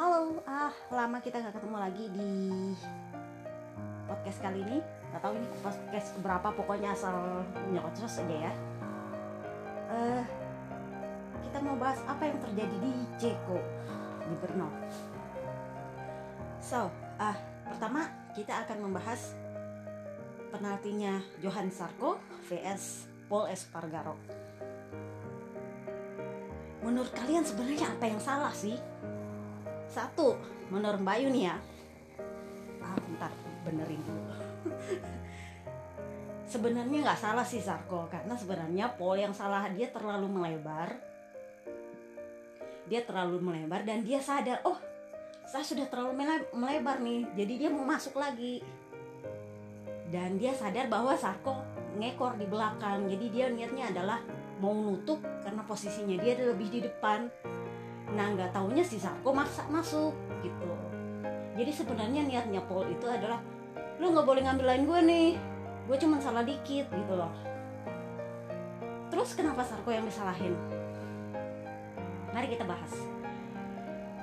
Halo, ah lama kita nggak ketemu lagi di podcast kali ini. Gak tahu ini podcast berapa, pokoknya asal nyocos aja ya. Eh, kita mau bahas apa yang terjadi di Ceko di Brno. So, ah pertama kita akan membahas penaltinya Johan Sarko vs Paul Espargaro. Menurut kalian sebenarnya apa yang salah sih? Satu, menurut Mbak Yuni ya. Ah, bentar, benerin dulu. sebenarnya nggak salah sih Sarko karena sebenarnya Paul yang salah dia terlalu melebar. Dia terlalu melebar dan dia sadar, oh saya sudah terlalu melebar nih, jadi dia mau masuk lagi. Dan dia sadar bahwa Sarko ngekor di belakang, jadi dia niatnya adalah mau nutup karena posisinya dia lebih di depan. Nah nggak taunya si Sarko maksa masuk gitu. Jadi sebenarnya niatnya Paul itu adalah lu nggak boleh ngambil lain gue nih gue cuma salah dikit gitu loh. Terus kenapa Sarko yang disalahin? Mari kita bahas.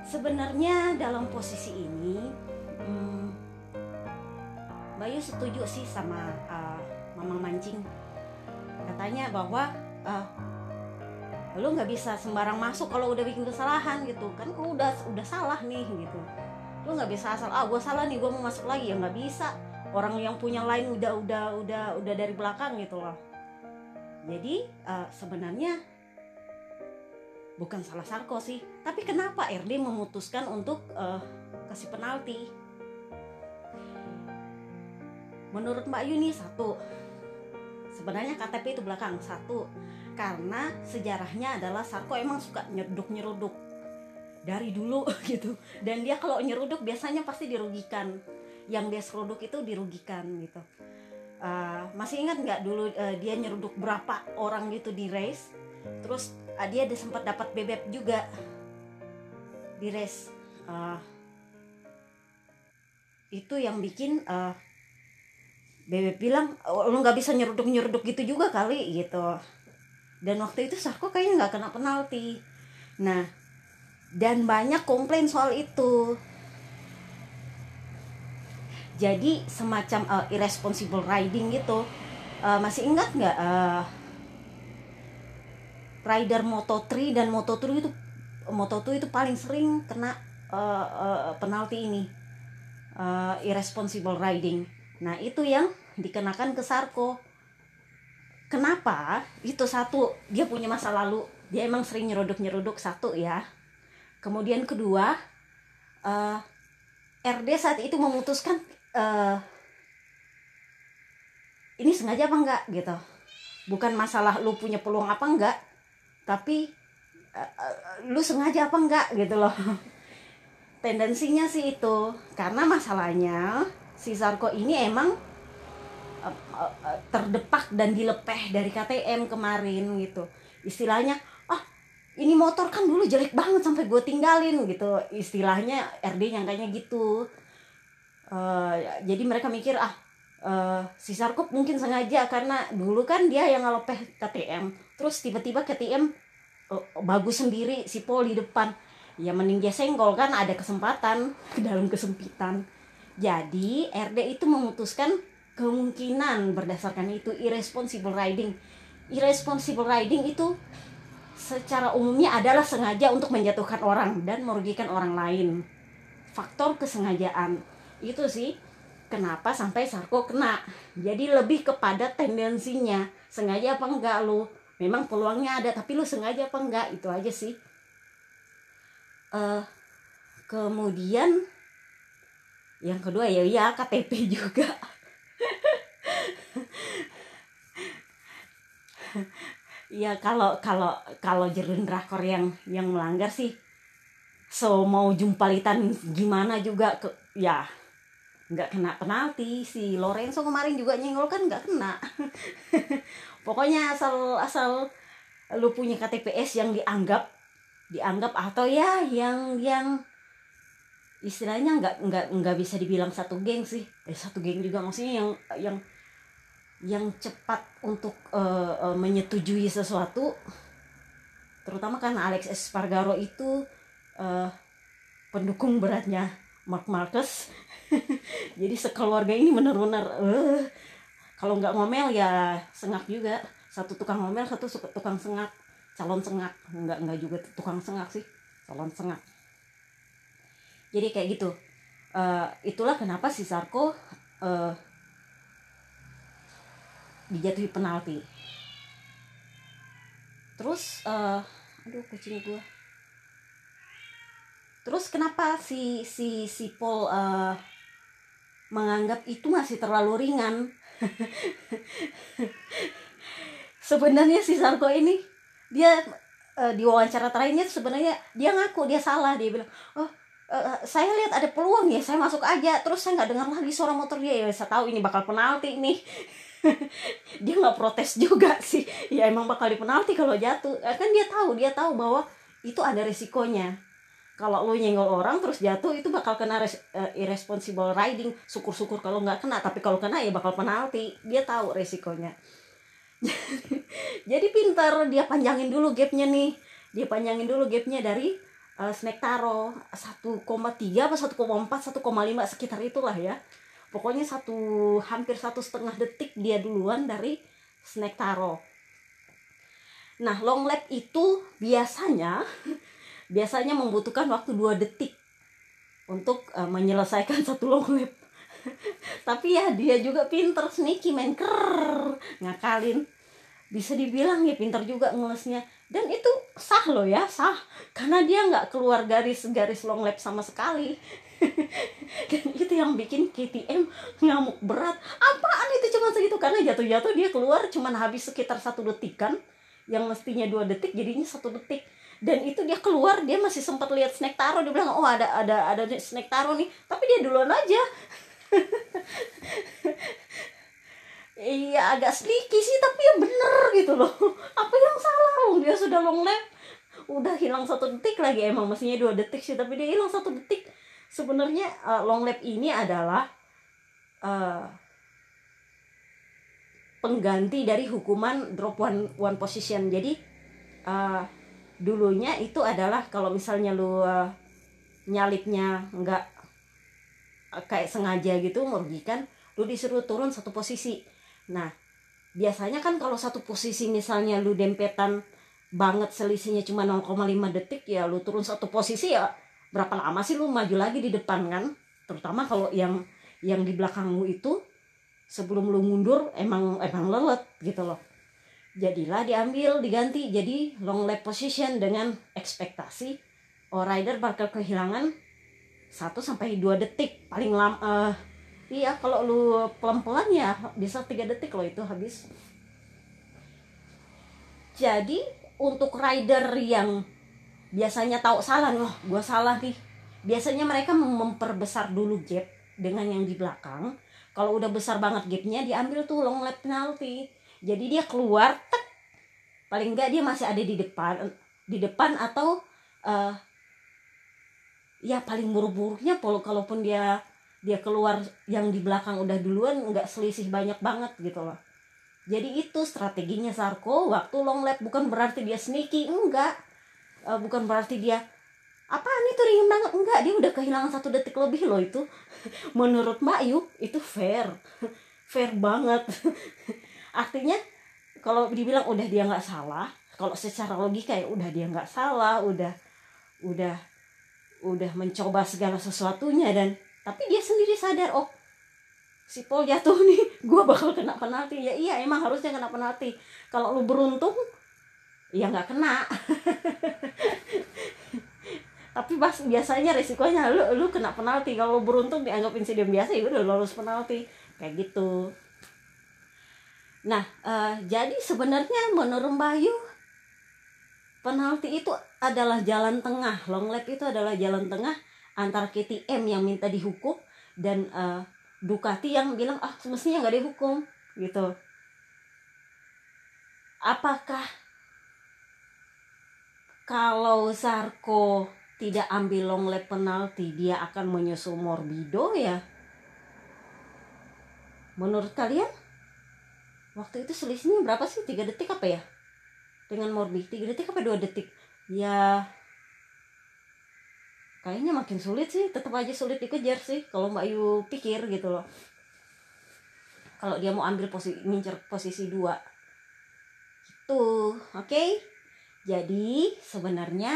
Sebenarnya dalam posisi ini hmm, Bayu setuju sih sama uh, Mama Mancing. Katanya bahwa uh, lu nggak bisa sembarang masuk kalau udah bikin kesalahan gitu. Kan kau udah udah salah nih gitu. Lu nggak bisa asal ah gue salah nih gue mau masuk lagi. Ya nggak bisa. Orang yang punya lain udah udah udah udah dari belakang gitu loh. Jadi uh, sebenarnya bukan salah Sarko sih. Tapi kenapa RD memutuskan untuk uh, kasih penalti? Menurut Mbak Yuni satu sebenarnya KTP itu belakang satu. Karena sejarahnya adalah Sarko emang suka nyeruduk nyeruduk dari dulu gitu. Dan dia kalau nyeruduk biasanya pasti dirugikan. Yang dia seruduk itu dirugikan gitu. Uh, masih ingat nggak dulu uh, dia nyeruduk berapa orang gitu di race? Terus uh, dia sempat dapat bebek juga di race. Uh, itu yang bikin uh, bebek bilang oh, lu nggak bisa nyeruduk nyeruduk gitu juga kali gitu. Dan waktu itu Sarko kayaknya nggak kena penalti. Nah dan banyak komplain soal itu. Jadi semacam uh, irresponsible riding gitu. Uh, masih ingat nggak uh, rider Moto3 dan Moto2 itu Moto2 itu paling sering kena uh, uh, penalti ini. Uh, irresponsible riding nah itu yang dikenakan ke Sarko. Kenapa? Itu satu dia punya masa lalu. Dia emang sering nyeruduk nyeruduk satu ya. Kemudian kedua uh, RD saat itu memutuskan uh, ini sengaja apa enggak gitu. Bukan masalah lu punya peluang apa enggak tapi uh, lu sengaja apa enggak gitu loh. Tendensinya sih itu. Karena masalahnya si Zarko ini emang terdepak dan dilepeh dari KTM kemarin gitu. Istilahnya ah ini motor kan dulu jelek banget sampai gue tinggalin gitu. Istilahnya RD nyangkanya gitu. Uh, jadi mereka mikir ah uh, si Sarkop mungkin sengaja karena dulu kan dia yang ngelepeh KTM terus tiba-tiba KTM uh, bagus sendiri si Paul di depan. Ya mending dia senggol kan ada kesempatan ke dalam kesempitan jadi RD itu memutuskan kemungkinan berdasarkan itu irresponsible riding. Irresponsible riding itu secara umumnya adalah sengaja untuk menjatuhkan orang dan merugikan orang lain. Faktor kesengajaan. Itu sih kenapa sampai Sarko kena. Jadi lebih kepada tendensinya. Sengaja apa enggak lu? Memang peluangnya ada tapi lu sengaja apa enggak? Itu aja sih. Uh, kemudian yang kedua ya ya KTP juga. Ya kalau kalau kalau jerun drakor yang yang melanggar sih so mau jumpalitan gimana juga ke ya nggak kena penalti. Si Lorenzo kemarin juga nyenggol kan nggak kena. Pokoknya asal asal lu punya KTPS yang dianggap dianggap atau ya yang yang istilahnya nggak nggak nggak bisa dibilang satu geng sih. Eh, satu geng juga maksudnya yang yang yang cepat untuk uh, uh, menyetujui sesuatu. Terutama karena Alex Espargaro itu uh, pendukung beratnya Mark Marcus jadi sekeluarga ini benar-benar uh, kalau nggak ngomel ya sengak juga. Satu tukang ngomel satu tukang sengak. Calon sengak. Nggak nggak juga tukang sengak sih. Calon sengak jadi kayak gitu. Uh, itulah kenapa si Sarko uh, dijatuhi penalti. Terus uh, aduh kucing gua. Terus kenapa si si si Paul uh, menganggap itu masih terlalu ringan? Sebenarnya si Sarko ini dia uh, di wawancara terakhirnya sebenarnya dia ngaku dia salah dia bilang oh uh, saya lihat ada peluang ya saya masuk aja. Terus saya nggak dengar lagi suara motor dia. Ya saya tahu ini bakal penalti nih. Dia nggak protes juga sih. Ya emang bakal dipenalti kalau jatuh. Kan dia tahu dia tahu bahwa itu ada resikonya. Kalau lu nyenggol orang terus jatuh itu bakal kena res, uh, irresponsible riding. Syukur-syukur kalau nggak kena tapi kalau kena ya bakal penalti. Dia tahu resikonya. Jadi pintar dia panjangin dulu gapnya nih. Dia panjangin dulu gapnya dari uh, snack taro 1,3 apa 1,4 1,5 sekitar itulah ya. Pokoknya satu hampir satu setengah detik dia duluan dari snack taro. Nah long lap itu biasanya biasanya membutuhkan waktu dua detik untuk uh, menyelesaikan satu long lap tapi ya dia juga pinter sneaky main ker ngakalin. Bisa dibilang ya pinter juga ngelesnya dan itu sah loh ya sah. Karena dia nggak keluar garis garis long lap sama sekali. Dan itu yang bikin KTM ngamuk berat. Apaan itu cuma segitu? Karena jatuh-jatuh dia keluar cuma habis sekitar satu detik kan yang mestinya dua detik jadinya satu detik. Dan itu dia keluar dia masih sempat lihat snack taro. Dia bilang oh ada ada ada snack taro nih. Tapi dia duluan aja iya agak sneaky sih tapi ya bener gitu loh. Apa yang salah? Oh, dia sudah long lap. Udah hilang satu detik lagi. Emang mestinya dua detik sih tapi dia hilang satu detik. Sebenarnya uh, long lap ini adalah uh, pengganti dari hukuman drop one one position. Jadi uh, dulunya itu adalah kalau misalnya lu uh, nyalipnya nggak uh, kayak sengaja gitu merugikan lu disuruh turun satu posisi nah biasanya kan kalau satu posisi misalnya lu dempetan banget selisihnya cuma 0,5 detik ya lu turun satu posisi ya berapa lama sih lu maju lagi di depan kan? Terutama kalau yang yang di belakang lu itu sebelum lu mundur emang emang lelet gitu loh. Jadilah diambil diganti jadi long lap position dengan ekspektasi oh rider bakal kehilangan 1 sampai 2 detik paling lama uh, iya kalau lu pelan-pelan ya bisa 3 detik loh itu habis. Jadi untuk rider yang biasanya tahu salah loh gue salah nih. Biasanya mereka memperbesar dulu gap dengan yang di belakang. Kalau udah besar banget gapnya diambil tuh long lap penalty jadi dia keluar tek! Paling enggak dia masih ada di depan di depan atau uh, ya paling buruk-buruknya kalau kalaupun dia dia keluar yang di belakang udah duluan nggak selisih banyak banget gitu loh. Jadi itu strateginya Sarko waktu long lap bukan berarti dia sneaky enggak. Uh, bukan berarti dia apa nih tuh ringan banget? Enggak dia udah kehilangan satu detik lebih loh itu. Menurut Mbak Yu itu fair. Fair banget. Artinya kalau dibilang udah dia nggak salah kalau secara logika ya udah dia nggak salah udah udah udah mencoba segala sesuatunya dan tapi dia sendiri sadar oh si Paul jatuh nih gue bakal kena penalti. Ya iya emang harusnya kena penalti. Kalau lu beruntung ya nggak kena. Tapi pas biasanya resikonya lu lu kena penalti. Kalau beruntung dianggap insiden biasa ya udah lolos penalti. Kayak gitu. Nah, uh, jadi sebenarnya menurut Bayu penalti itu adalah jalan tengah. Long lap itu adalah jalan tengah antara KTM yang minta dihukum dan uh, Ducati yang bilang ah semestinya nggak dihukum gitu. Apakah kalau Sarko tidak ambil long lap penalti dia akan menyusul Morbido ya? Menurut kalian? waktu itu selisihnya berapa sih tiga detik apa ya dengan Morbi tiga detik apa dua detik ya kayaknya makin sulit sih tetap aja sulit dikejar sih kalau Mbak Yu pikir gitu loh. Kalau dia mau ambil posisi ngincer posisi dua. Itu oke? Okay? jadi sebenarnya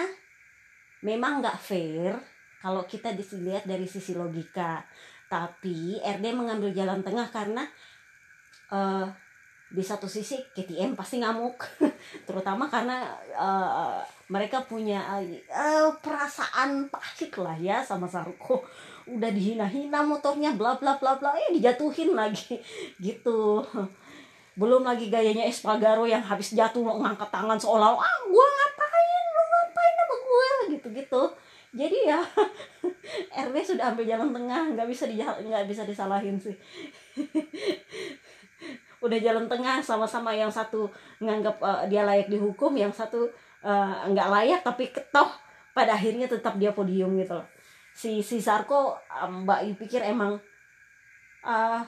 memang nggak fair kalau kita dilihat dari sisi logika. Tapi RD mengambil jalan tengah karena uh, di satu sisi KTM pasti ngamuk. Terutama karena uh, mereka punya uh, perasaan pahit lah ya sama Saruko udah dihina-hina motornya bla bla bla bla ya dijatuhin lagi. Gitu. Belum lagi gayanya Espagaro yang habis jatuh ngangkat tangan seolah ah gua ngapain? Lu ngapain sama gua? Gitu gitu jadi ya RW sudah ambil jalan tengah nggak bisa di nggak bisa disalahin sih. Udah jalan tengah sama-sama yang satu nganggap uh, dia layak dihukum yang satu uh, nggak layak tapi ketoh pada akhirnya tetap dia podium gitu loh. Si si Sarko um, mbak Yu pikir emang uh,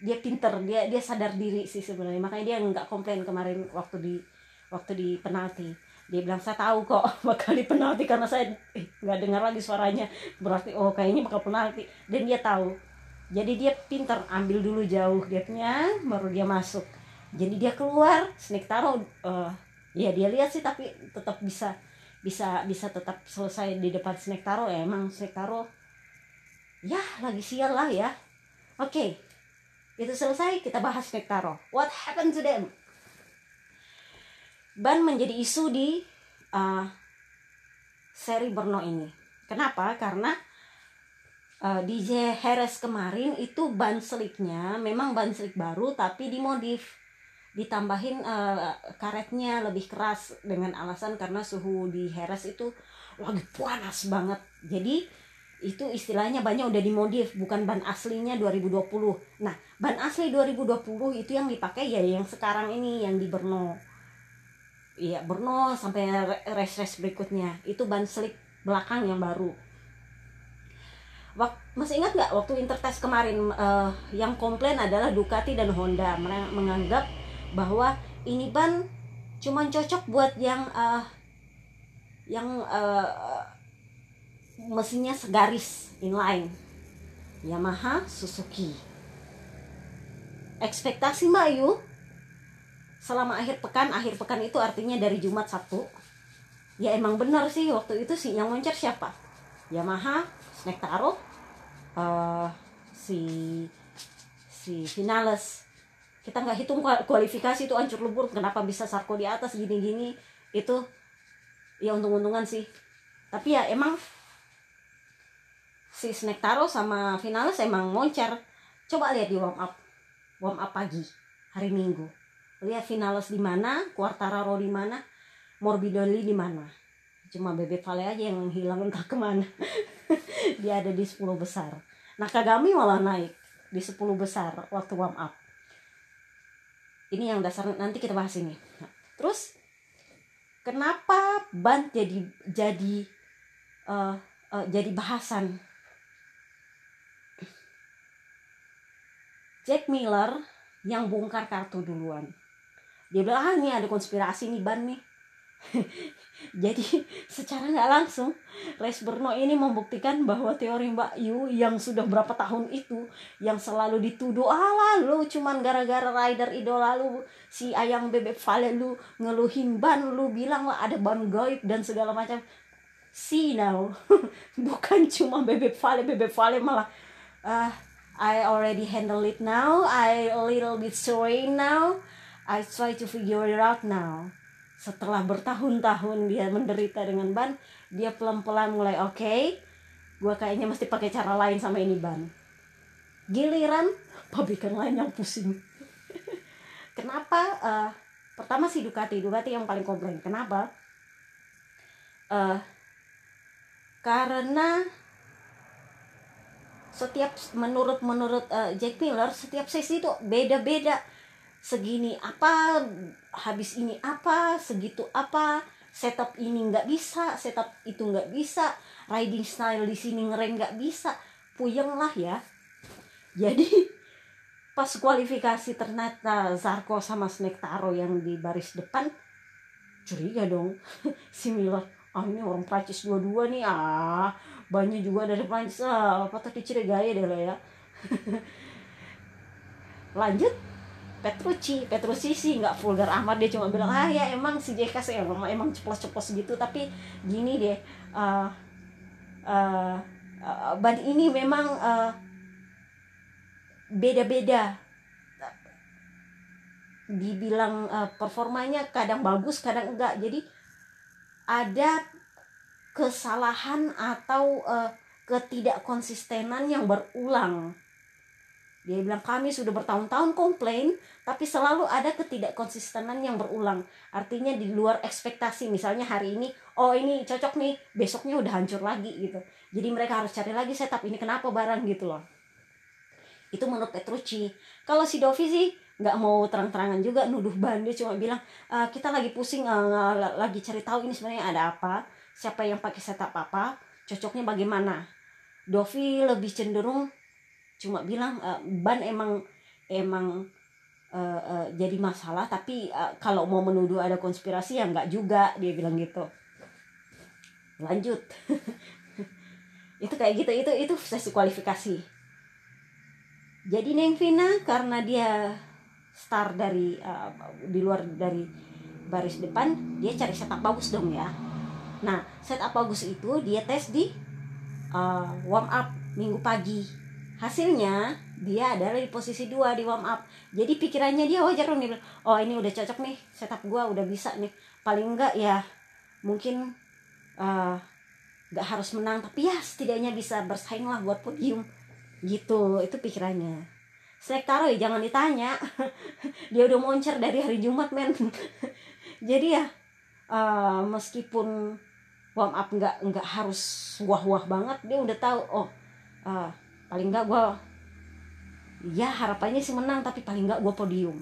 dia pinter dia dia sadar diri sih sebenarnya. Makanya dia nggak komplain kemarin waktu di waktu di penalti. Dia bilang saya tahu kok bakal di penalti karena saya eh, nggak eh, dengar lagi suaranya. Berarti oh kayaknya bakal penalti. Dan dia tahu. Jadi dia pinter ambil dulu jauh gapnya baru dia masuk. Jadi dia keluar snake taro uh, ya dia lihat sih tapi tetap bisa bisa bisa tetap selesai di depan snake taro ya. Emang snake taro ya lagi sial lah ya. Oke okay. itu selesai kita bahas snake taro. What happened to them? Ban menjadi isu di uh, seri Brno ini. Kenapa? Karena uh, DJ Harris kemarin itu ban seliknya memang ban selik baru tapi dimodif ditambahin uh, karetnya lebih keras dengan alasan karena suhu di Harris itu lagi panas banget. Jadi itu istilahnya banyak udah dimodif bukan ban aslinya 2020 nah ban asli 2020 itu yang dipakai ya yang sekarang ini yang di Brno. Iya Brno sampai race race berikutnya. Itu ban slik belakang yang baru. Wak, masih ingat nggak waktu intertest kemarin uh, yang komplain adalah Ducati dan Honda menganggap bahwa ini ban cuman cocok buat yang uh, yang uh, mesinnya segaris inline. Yamaha Suzuki. Ekspektasi Mbak Yu selama akhir pekan akhir pekan itu artinya dari Jumat Sabtu. Ya emang benar sih waktu itu sih yang loncat siapa? Yamaha snack taruh uh, si si finales kita nggak hitung kualifikasi itu ancur lebur kenapa bisa Sarko di atas gini-gini? Itu ya untung-untungan sih. Tapi ya emang si Snack Taro sama Finales emang moncer. Coba lihat di warm up warm up pagi hari Minggu. Lihat Finales di mana Quartararo di mana Morbidelli di mana. Cuma Bebek Vale aja yang hilang entah ke mana. Dia ada di 10 besar. Nah Kagami malah naik di 10 besar waktu warm up ini yang dasar nanti kita bahas ini. Nah, terus kenapa ban jadi jadi uh, uh, jadi bahasan? Jack Miller yang bongkar kartu duluan. Dia bilang ah ini ada konspirasi nih ban nih jadi secara nggak langsung Les Berno ini membuktikan bahwa teori Mbak Yu yang sudah berapa tahun itu yang selalu dituduh ah lu cuman gara-gara rider idola lu si ayang bebek Vale lu ngeluhin ban lu bilang lah ada ban gaib dan segala macam. See now bukan cuma bebek Vale bebek Vale malah uh, I already handle it now I a little bit sorry now I try to figure it out now setelah bertahun-tahun dia menderita dengan ban dia pelan-pelan mulai oke okay, gue kayaknya mesti pakai cara lain sama ini ban. Giliran pabrikan lain yang pusing. Kenapa uh, pertama si Ducati Ducati yang paling komplain. Kenapa? Uh, karena setiap menurut menurut uh, Jack Miller setiap sesi itu beda-beda segini apa habis ini apa segitu apa setup ini nggak bisa setup itu nggak bisa riding style di sini ngereng nggak bisa. Puyeng lah ya. Jadi pas kualifikasi ternyata Zarko sama Snake Taro yang di baris depan curiga dong. Si Miller ah ini orang Prancis dua-dua nih ah banyak juga dari Prancis ah tuh gaya deh lah ya. Lanjut Petrucci Petrucci sih nggak vulgar amat dia cuma bilang ah ya emang si JK sih emang emang ceplos-ceplos gitu. Tapi gini deh uh, uh, uh, ban ini memang uh, beda-beda. Dibilang uh, performanya kadang bagus kadang enggak. Jadi ada kesalahan atau uh, ketidakkonsistenan yang berulang dia bilang kami sudah bertahun-tahun komplain, tapi selalu ada ketidakkonsistenan yang berulang. Artinya di luar ekspektasi. Misalnya hari ini, oh ini cocok nih, besoknya udah hancur lagi gitu. Jadi mereka harus cari lagi setup ini kenapa barang gitu loh. Itu menurut Petrucci. Kalau si Dovi sih nggak mau terang-terangan juga nuduh ban dia cuma bilang e, kita lagi pusing uh, lagi cari tahu ini sebenarnya ada apa siapa yang pakai setup apa cocoknya bagaimana Dovi lebih cenderung cuma bilang uh, ban emang emang uh, uh, jadi masalah tapi uh, kalau mau menuduh ada konspirasi ya nggak juga dia bilang gitu. Lanjut. Itu kayak gitu itu itu sesi kualifikasi. Jadi Neng Vina karena dia star dari uh, di luar dari baris depan dia cari setup bagus dong ya. Nah setup bagus itu dia tes di uh, warm up minggu pagi hasilnya dia adalah di posisi dua di warm up. Jadi pikirannya dia wajar dong dia bilang oh ini udah cocok nih setup gua udah bisa nih. Paling enggak ya mungkin uh, harus menang tapi ya setidaknya bisa bersaing lah buat podium. Gitu itu pikirannya. Snack taro ya jangan ditanya. Dia udah moncer dari hari Jumat men. Jadi ya uh, meskipun warm up nggak nggak harus wah-wah banget dia udah tahu oh uh, paling enggak gue ya harapannya sih menang tapi paling enggak gue podium.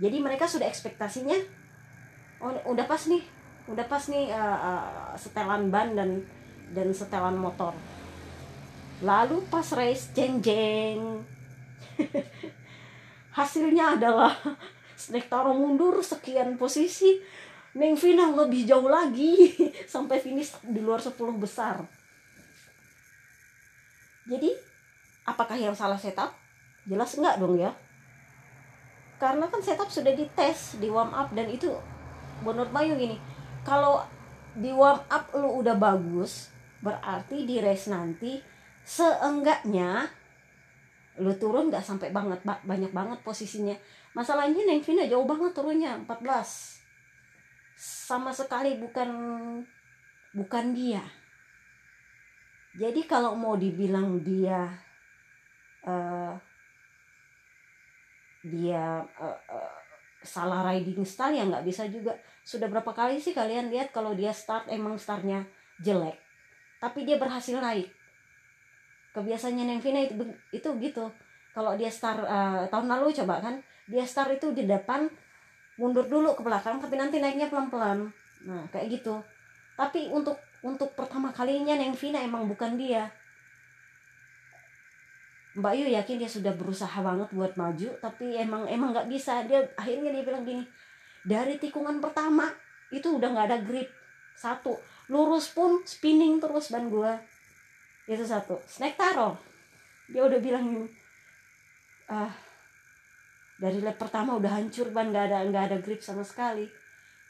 Jadi mereka sudah ekspektasinya oh, udah pas nih udah pas nih uh, uh, setelan ban dan dan setelan motor. Lalu pas race jeng jeng hasilnya adalah Snake Taro mundur sekian posisi. Neng Vina lebih jauh lagi sampai finish di luar 10 besar jadi apakah yang salah setup? Jelas enggak dong ya. Karena kan setup sudah dites di warm up dan itu menurut Bayu gini kalau di warm up lu udah bagus berarti di race nanti seenggaknya lu turun nggak sampai banget banyak banget posisinya. Masalahnya Neng Vina jauh banget turunnya 14 sama sekali bukan bukan dia jadi kalau mau dibilang dia uh, dia uh, uh, salah riding style ya nggak bisa juga. Sudah berapa kali sih kalian lihat kalau dia start emang startnya jelek tapi dia berhasil naik? Kebiasaannya Nengvina itu itu gitu. Kalau dia start uh, tahun lalu coba kan dia start itu di depan mundur dulu ke belakang tapi nanti naiknya pelan-pelan. Nah kayak gitu. Tapi untuk untuk pertama kalinya Neng Vina emang bukan dia. Mbak Yu yakin dia sudah berusaha banget buat maju tapi emang emang nggak bisa. Dia akhirnya dia bilang gini dari tikungan pertama itu udah nggak ada grip. Satu lurus pun spinning terus ban gua. Itu satu. Snack taro. Dia udah bilang ah dari lap pertama udah hancur ban nggak ada nggak ada grip sama sekali.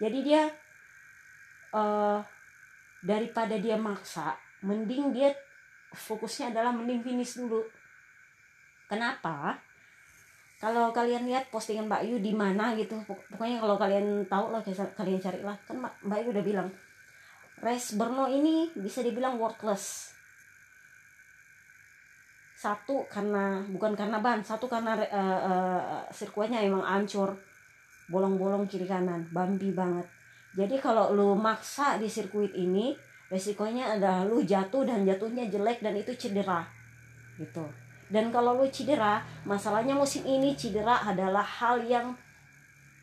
Jadi dia uh, daripada dia maksa mending dia fokusnya adalah mending finish dulu. Kenapa? Kalau kalian lihat postingan Mbak Yu di mana gitu pokoknya kalau kalian tahu lah kalian cari lah. Kan Mbak Yu udah bilang race Brno ini bisa dibilang worthless. Satu karena bukan karena ban satu karena uh, uh, sirkuitnya emang ancur bolong-bolong kiri kanan bambi banget jadi kalau lu maksa di sirkuit ini resikonya adalah lu jatuh dan jatuhnya jelek dan itu cedera gitu. Dan kalau lu cedera masalahnya musim ini cedera adalah hal yang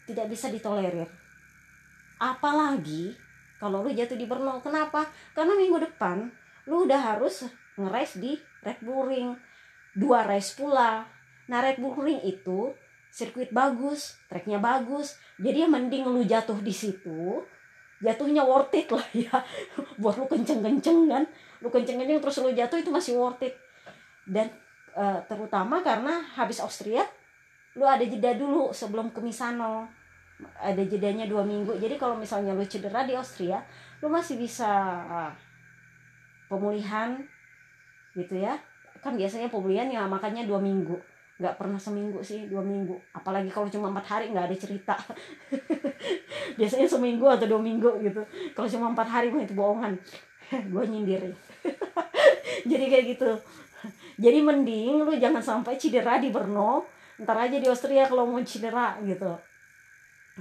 tidak bisa ditolerir. Apalagi kalau lu jatuh di Brno. Kenapa? Karena minggu depan lu udah harus nge di Red Bull Ring. Dua race pula. Nah Red Bull Ring itu sirkuit bagus, treknya bagus. Jadi ya mending lu jatuh di situ jatuhnya worth it lah ya. Buat lu kenceng-kenceng kan. Lu kenceng-kenceng terus lu jatuh itu masih worth it. Dan uh, terutama karena habis Austria lu ada jeda dulu sebelum ke Misano. Ada jedanya dua minggu. Jadi kalau misalnya lu cedera di Austria lu masih bisa uh, pemulihan gitu ya. Kan biasanya pemulihan ya makanya dua minggu nggak pernah seminggu sih dua minggu. Apalagi kalau cuma empat hari nggak ada cerita. Biasanya seminggu atau dua minggu gitu. Kalau cuma empat hari mah itu bohongan. Gue nyindir. Jadi kayak gitu. Jadi mending lu jangan sampai cedera di Brno. Ntar aja di Austria kalau mau cedera gitu.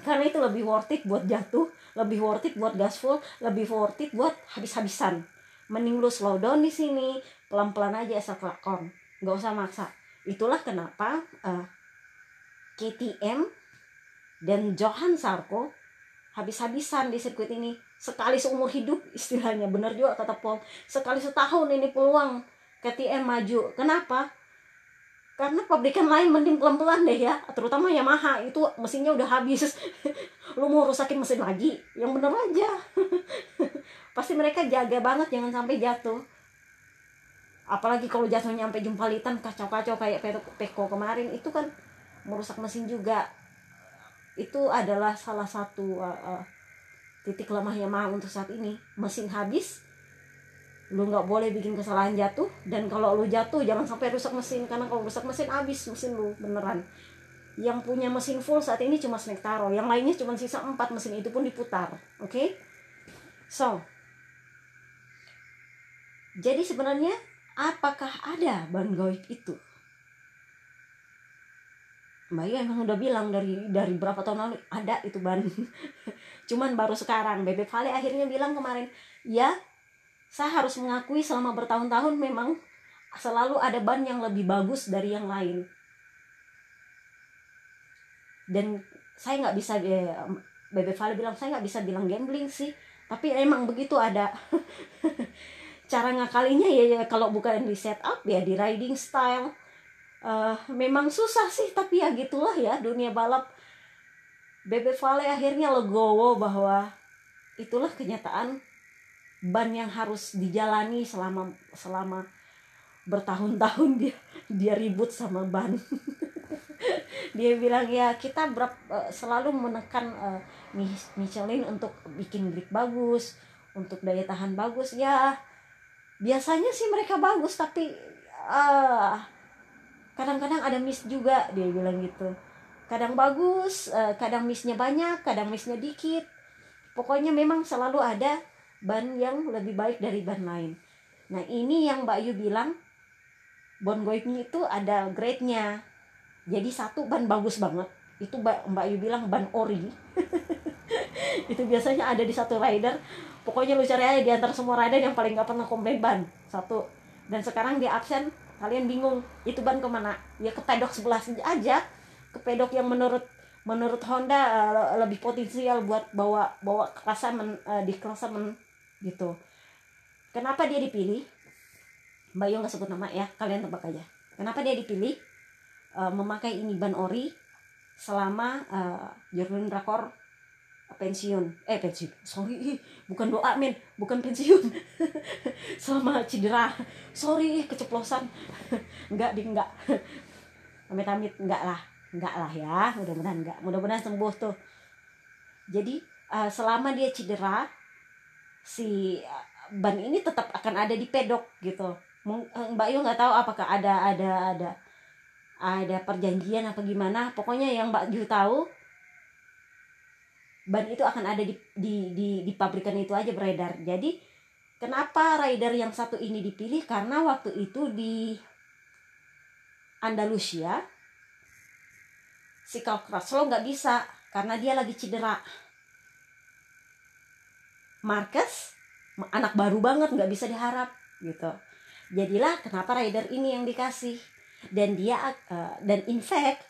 Karena itu lebih worth it buat jatuh lebih worth it buat gaspol lebih worth it buat habis-habisan. Mending lu slow down di sini pelan-pelan aja asal kelakon. Nggak usah maksa itulah kenapa uh, eh, KTM dan Johan Sarko habis-habisan di sirkuit ini. Sekali seumur hidup istilahnya. Benar juga kata Paul. Sekali setahun ini peluang KTM maju. Kenapa? Karena pabrikan lain mending pelan-pelan deh ya. Terutama Yamaha. Itu mesinnya udah habis. Lu mau rusakin mesin lagi? Yang bener aja. Pasti mereka jaga banget. Jangan sampai jatuh apalagi kalau jatuhnya sampai jumpalitan kacau-kacau kayak Peko kemarin itu kan merusak mesin juga. Itu adalah salah satu uh, uh, titik lemahnya mah untuk saat ini. Mesin habis lu nggak boleh bikin kesalahan jatuh dan kalau lu jatuh jangan sampai rusak mesin karena kalau rusak mesin habis mesin lu beneran. Yang punya mesin full saat ini cuma Snake Taro yang lainnya cuma sisa empat mesin itu pun diputar oke? Okay? so jadi sebenarnya apakah ada ban goib itu? Mbak emang udah bilang dari dari berapa tahun lalu ada itu ban. Cuman baru sekarang Bebek Vale akhirnya bilang kemarin ya saya harus mengakui selama bertahun-tahun memang selalu ada ban yang lebih bagus dari yang lain. Dan saya nggak bisa ya, Bebek Vale bilang saya nggak bisa bilang gambling sih tapi emang begitu ada cara ngakalinya ya, ya kalau bukan di setup ya di riding style. Uh, memang susah sih tapi ya gitulah ya dunia balap. Bebe Vale akhirnya legowo bahwa itulah kenyataan ban yang harus dijalani selama selama bertahun-tahun dia dia ribut sama ban. Dia bilang ya kita berap, uh, selalu menekan uh, Michelin untuk bikin grip bagus untuk daya tahan bagus. Ya biasanya sih mereka bagus tapi uh, kadang-kadang ada miss juga dia bilang gitu. Kadang bagus uh, kadang missnya banyak kadang missnya dikit. Pokoknya memang selalu ada ban yang lebih baik dari ban lain. Nah ini yang Mbak Yu bilang bon goibnya itu ada grade-nya. Jadi satu ban bagus banget. Itu Mbak Yu bilang ban ori. Itu biasanya ada di satu rider pokoknya lu cari aja di antara semua rider yang paling gak pernah komplain ban satu. Dan sekarang di absen kalian bingung itu ban ke mana? Ya ke pedok sebelah aja. Ke pedok yang menurut menurut Honda uh, lebih potensial buat bawa bawa klasemen uh, di klasemen gitu. Kenapa dia dipilih? Mbak Yo nggak sebut nama ya kalian tebak aja. Kenapa dia dipilih? Uh, memakai ini ban ori selama uh, Jordan Rakor pensiun. Eh pensiun. Sorry bukan doa men bukan pensiun. Selama cedera. Sorry keceplosan. Enggak di enggak. Amit amit enggak lah. Enggak lah ya. Mudah-mudahan enggak. Mudah-mudahan sembuh tuh. Jadi uh, selama dia cedera si uh, ban ini tetap akan ada di pedok gitu. Eh, Mbak Yu nggak tahu apakah ada ada ada ada perjanjian apa gimana. Pokoknya yang Mbak Yu tahu ban itu akan ada di di di, di pabrikan itu aja beredar. Jadi kenapa rider yang satu ini dipilih? Karena waktu itu di Andalusia si Carl Crutchlow nggak bisa karena dia lagi cedera. Marcus anak baru banget nggak bisa diharap gitu. Jadilah kenapa rider ini yang dikasih. Dan dia uh, dan in fact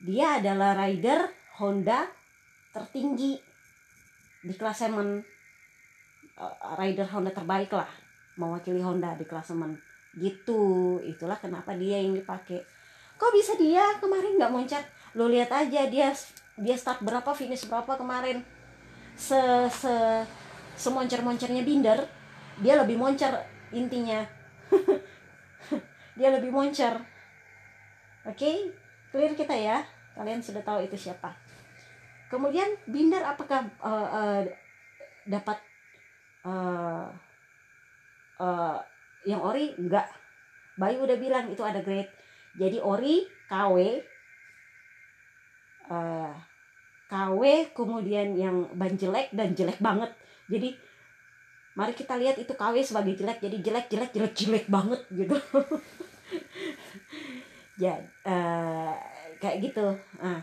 dia adalah rider Honda tertinggi di klasemen uh, rider Honda terbaik lah mewakili Honda di klasemen gitu itulah kenapa dia yang dipakai. Kok bisa dia kemarin nggak moncat lo lihat aja dia dia start berapa finish berapa kemarin. Se se semoncer-moncernya Binder dia lebih moncer intinya. Dia lebih moncer. Oke okay? clear kita ya. Kalian sudah tahu itu siapa kemudian Binder apakah uh, uh, dapat uh, uh, yang ori? Enggak. Bayu udah bilang itu ada grade. Jadi ori KW uh, KW kemudian yang ban jelek dan jelek banget. Jadi mari kita lihat itu KW sebagai jelek. Jadi jelek jelek jelek jelek banget gitu. Ya uh, kayak gitu. Nah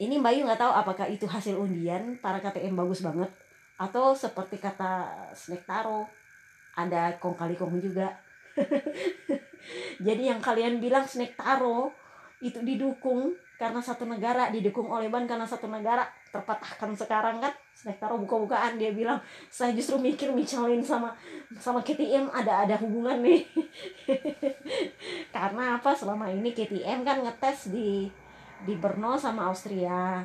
ini Bayu nggak tahu apakah itu hasil undian para KTM bagus banget atau seperti kata Snack Taro ada kong kali kong juga. Jadi yang kalian bilang Snack Taro itu didukung karena satu negara didukung oleh ban karena satu negara terpatahkan sekarang kan? Snack Taro buka-bukaan dia bilang saya justru mikir Michelin sama sama KTM ada ada hubungan nih. Karena apa? Selama ini KTM kan ngetes di di Brno sama Austria.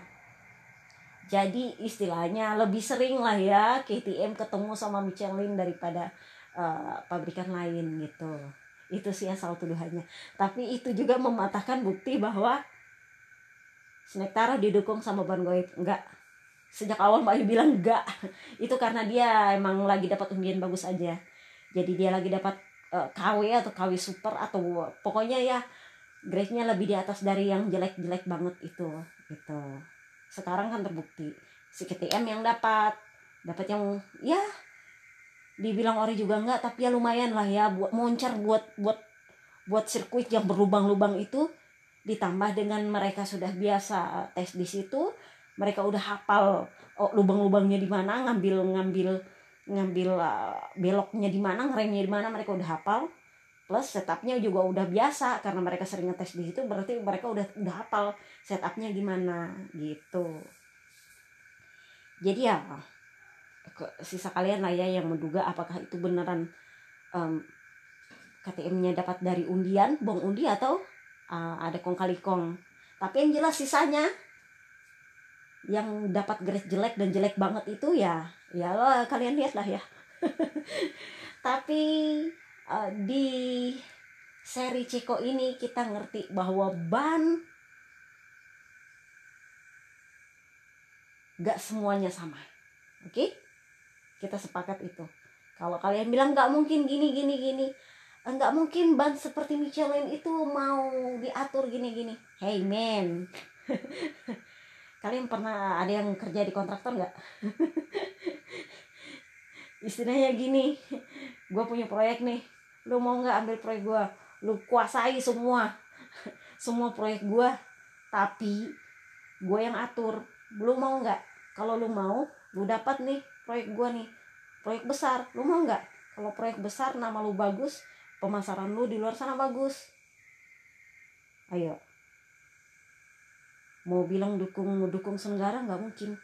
Jadi istilahnya lebih sering lah ya KTM ketemu sama Michelin daripada uh, pabrikan lain gitu. Itu sih asal tuduhannya. Tapi itu juga mematahkan bukti bahwa Snektara didukung sama ban goib enggak sejak awal Mbak Yu bilang enggak itu karena dia emang lagi dapat undian bagus aja. Jadi dia lagi dapat uh, eh, KW atau KW super atau pokoknya ya grade-nya lebih di atas dari yang jelek-jelek banget itu gitu. Sekarang kan terbukti. Si KTM yang dapat dapat yang ya dibilang ori juga enggak tapi ya lumayan lah ya buat moncer buat buat buat sirkuit yang berlubang-lubang itu ditambah dengan mereka sudah biasa tes di situ mereka udah hafal oh, lubang-lubangnya di mana ngambil ngambil ngambil uh, beloknya di mana ngeremnya di mana mereka udah hafal plus setupnya juga udah biasa karena mereka sering ngetes di situ berarti mereka udah udah hafal setupnya gimana gitu. Jadi ya sisa kalian lah ya yang menduga apakah itu beneran um, KTM-nya dapat dari undian bong undi atau uh, ada kong kali kong. Tapi yang jelas sisanya yang dapat grade jelek dan jelek banget itu ya ya lo kalian lihat lah ya. Tapi uh, di seri Ceko ini kita ngerti bahwa ban gak semuanya sama oke? Okay? kita sepakat itu. Kalau kalian bilang nggak mungkin gini gini gini nggak mungkin ban seperti Michelin itu mau diatur gini gini. Hey man. Kalian pernah ada yang kerja di kontraktor nggak istilahnya gini gue punya proyek nih lu mau nggak ambil proyek gue lu kuasai semua. Semua proyek gue tapi gue yang atur. Lu mau nggak? Kalau lu mau lu dapat nih proyek gue nih. Proyek besar lu mau nggak? Kalau proyek besar nama lu bagus pemasaran lu di luar sana bagus. Ayo. Mau bilang dukung dukung senegara nggak mungkin.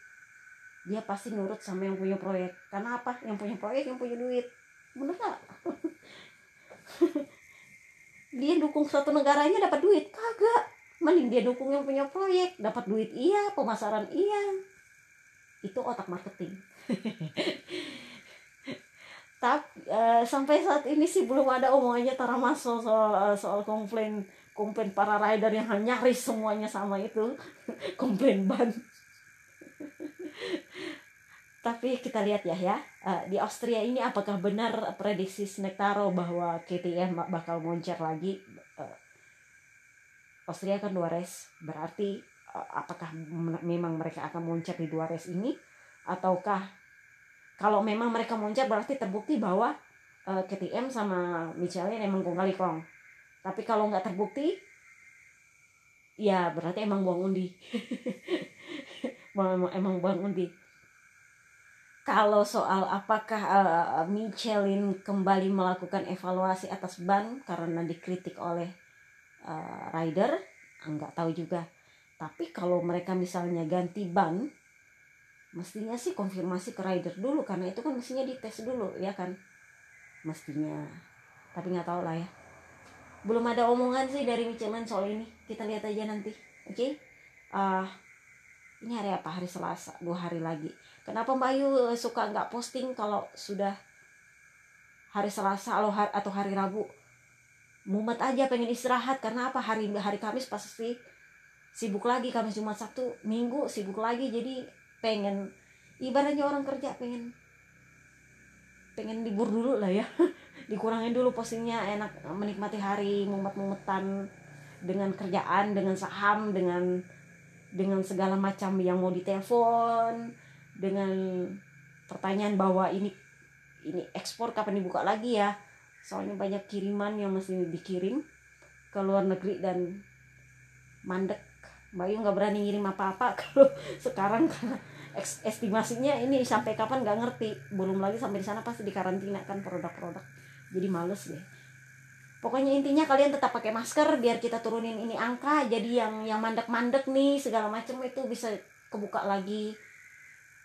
Dia pasti nurut sama yang punya proyek. Karena apa? Yang punya proyek yang punya duit. Bener gak dia dukung satu negaranya dapat duit. Kagak. Mending dia dukung yang punya proyek. Dapat duit iya pemasaran iya. Itu otak marketing. Tapi uh, sampai saat ini sih belum ada omongannya Tara Maso soal uh, soal komplain komplain para rider yang nyaris semuanya sama itu. Komplain ban tapi kita lihat ya ya. Uh, di Austria ini apakah benar prediksi Snektaro bahwa KTM bakal moncer lagi? Uh, Austria kan dua race. Berarti uh, apakah memang mereka akan moncer di dua race ini? Ataukah kalau memang mereka moncer berarti terbukti bahwa KTM sama Michelin emang kong kali kong. Tapi kalau nggak terbukti ya berarti emang buang undi. Emang, emang buang undi kalau soal apakah uh, Michelin kembali melakukan evaluasi atas ban karena dikritik oleh uh, rider, nggak tahu juga. Tapi kalau mereka misalnya ganti ban, mestinya sih konfirmasi ke rider dulu karena itu kan mestinya dites dulu ya kan, mestinya. Tapi nggak tahu lah ya. Belum ada omongan sih dari Michelin soal ini. Kita lihat aja nanti, oke? Okay? Uh, ini hari apa hari Selasa dua hari lagi kenapa Mbak Ayu eh, suka nggak posting kalau sudah hari Selasa atau hari Rabu? Mumet aja pengen istirahat karena apa? Hari hari Kamis pasti sibuk lagi Kamis Jumat Sabtu Minggu sibuk lagi jadi pengen ibaratnya orang kerja pengen pengen libur dulu lah ya. Dikurangin dulu postingnya enak menikmati hari mumet-mumetan dengan kerjaan dengan saham dengan dengan segala macam yang mau ditelepon dengan pertanyaan bahwa ini ini ekspor kapan dibuka lagi ya? Soalnya banyak kiriman yang masih dikirim ke luar negeri dan mandek. Bayu nggak berani ngirim apa-apa kalau sekarang karena estimasinya ini sampai kapan nggak ngerti. Belum lagi sampai di sana pasti dikarantina kan produk-produk. Jadi males deh. Pokoknya intinya kalian tetap pakai masker biar kita turunin ini angka. Jadi yang yang mandek-mandek nih segala macam itu bisa kebuka lagi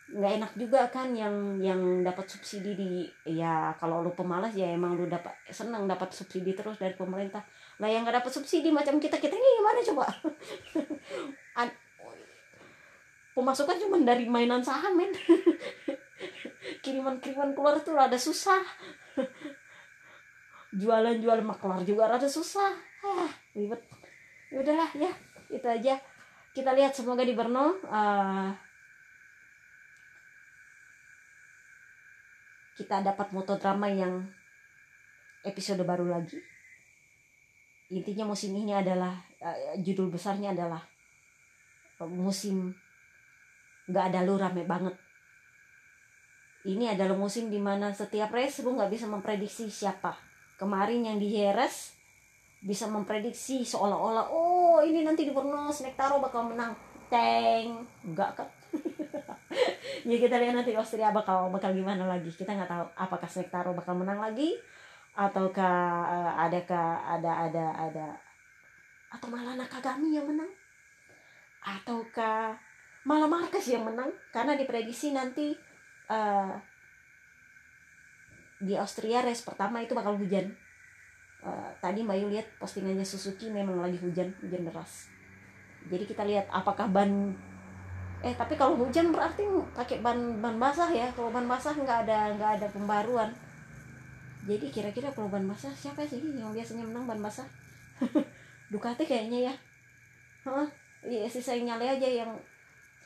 nggak enak juga kan yang yang dapat subsidi di ya kalau lu pemalas ya emang lu dapat senang dapat subsidi terus dari pemerintah. Lah yang nggak dapat subsidi macam kita kita ini gimana coba? Pemasukan cuma dari mainan saham men. Kiriman kiriman keluar tuh ada susah. Jualan-jualan maklar juga rada susah. Ah, ribet. Ya udahlah ya. Itu aja. Kita lihat semoga di Brno uh, kita dapat moto drama yang episode baru lagi. Intinya musim ini adalah uh, judul besarnya adalah uh, musim nggak ada lu rame banget. Ini adalah musim di mana setiap race lu nggak bisa memprediksi siapa. Kemarin yang di Jerez bisa memprediksi seolah-olah oh ini nanti di Brno Taro bakal menang. Tank enggak kan ya kita lihat nanti Austria bakal bakal gimana lagi. Kita nggak tahu apakah Taro bakal menang lagi ataukah uh, adakah ada ada ada atau malah Nakagami yang menang? Ataukah malah Marquez yang menang? Karena diprediksi nanti uh, di Austria race pertama itu bakal hujan. Uh, tadi Mbak Yu lihat postingannya Suzuki memang lagi hujan hujan deras. Jadi kita lihat apakah ban eh tapi kalau hujan berarti pakai ban ban basah ya. Kalau ban basah nggak ada nggak ada pembaruan. Jadi kira-kira kalau ban basah siapa sih yang biasanya menang ban basah? Ducati kayaknya ya. Hah? Iya sih saya nyale aja yang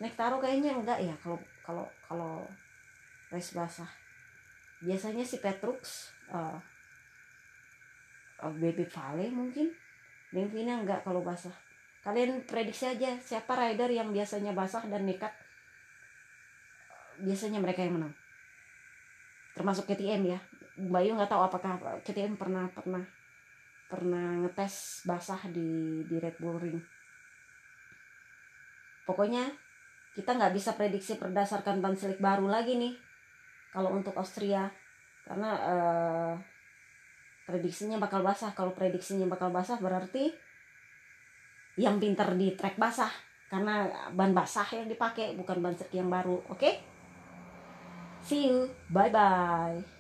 naik taruh kayaknya enggak ya kalau kalau kalau race basah. Biasanya si Petrux uh, uh, Baby Vale mungkin. Lengvina enggak kalau basah kalian prediksi aja siapa rider yang biasanya basah dan nekat. Biasanya mereka yang menang. Termasuk KTM ya. Bayu nggak tahu apakah KTM pernah pernah pernah ngetes basah di di Red Bull Ring. Pokoknya kita nggak bisa prediksi berdasarkan ban slick baru lagi nih. Kalau untuk Austria. Karena uh, prediksinya bakal basah. Kalau prediksinya bakal basah berarti yang pinter di trek basah. Karena ban basah yang dipakai bukan ban yang baru. Oke? Okay? see you. Bye bye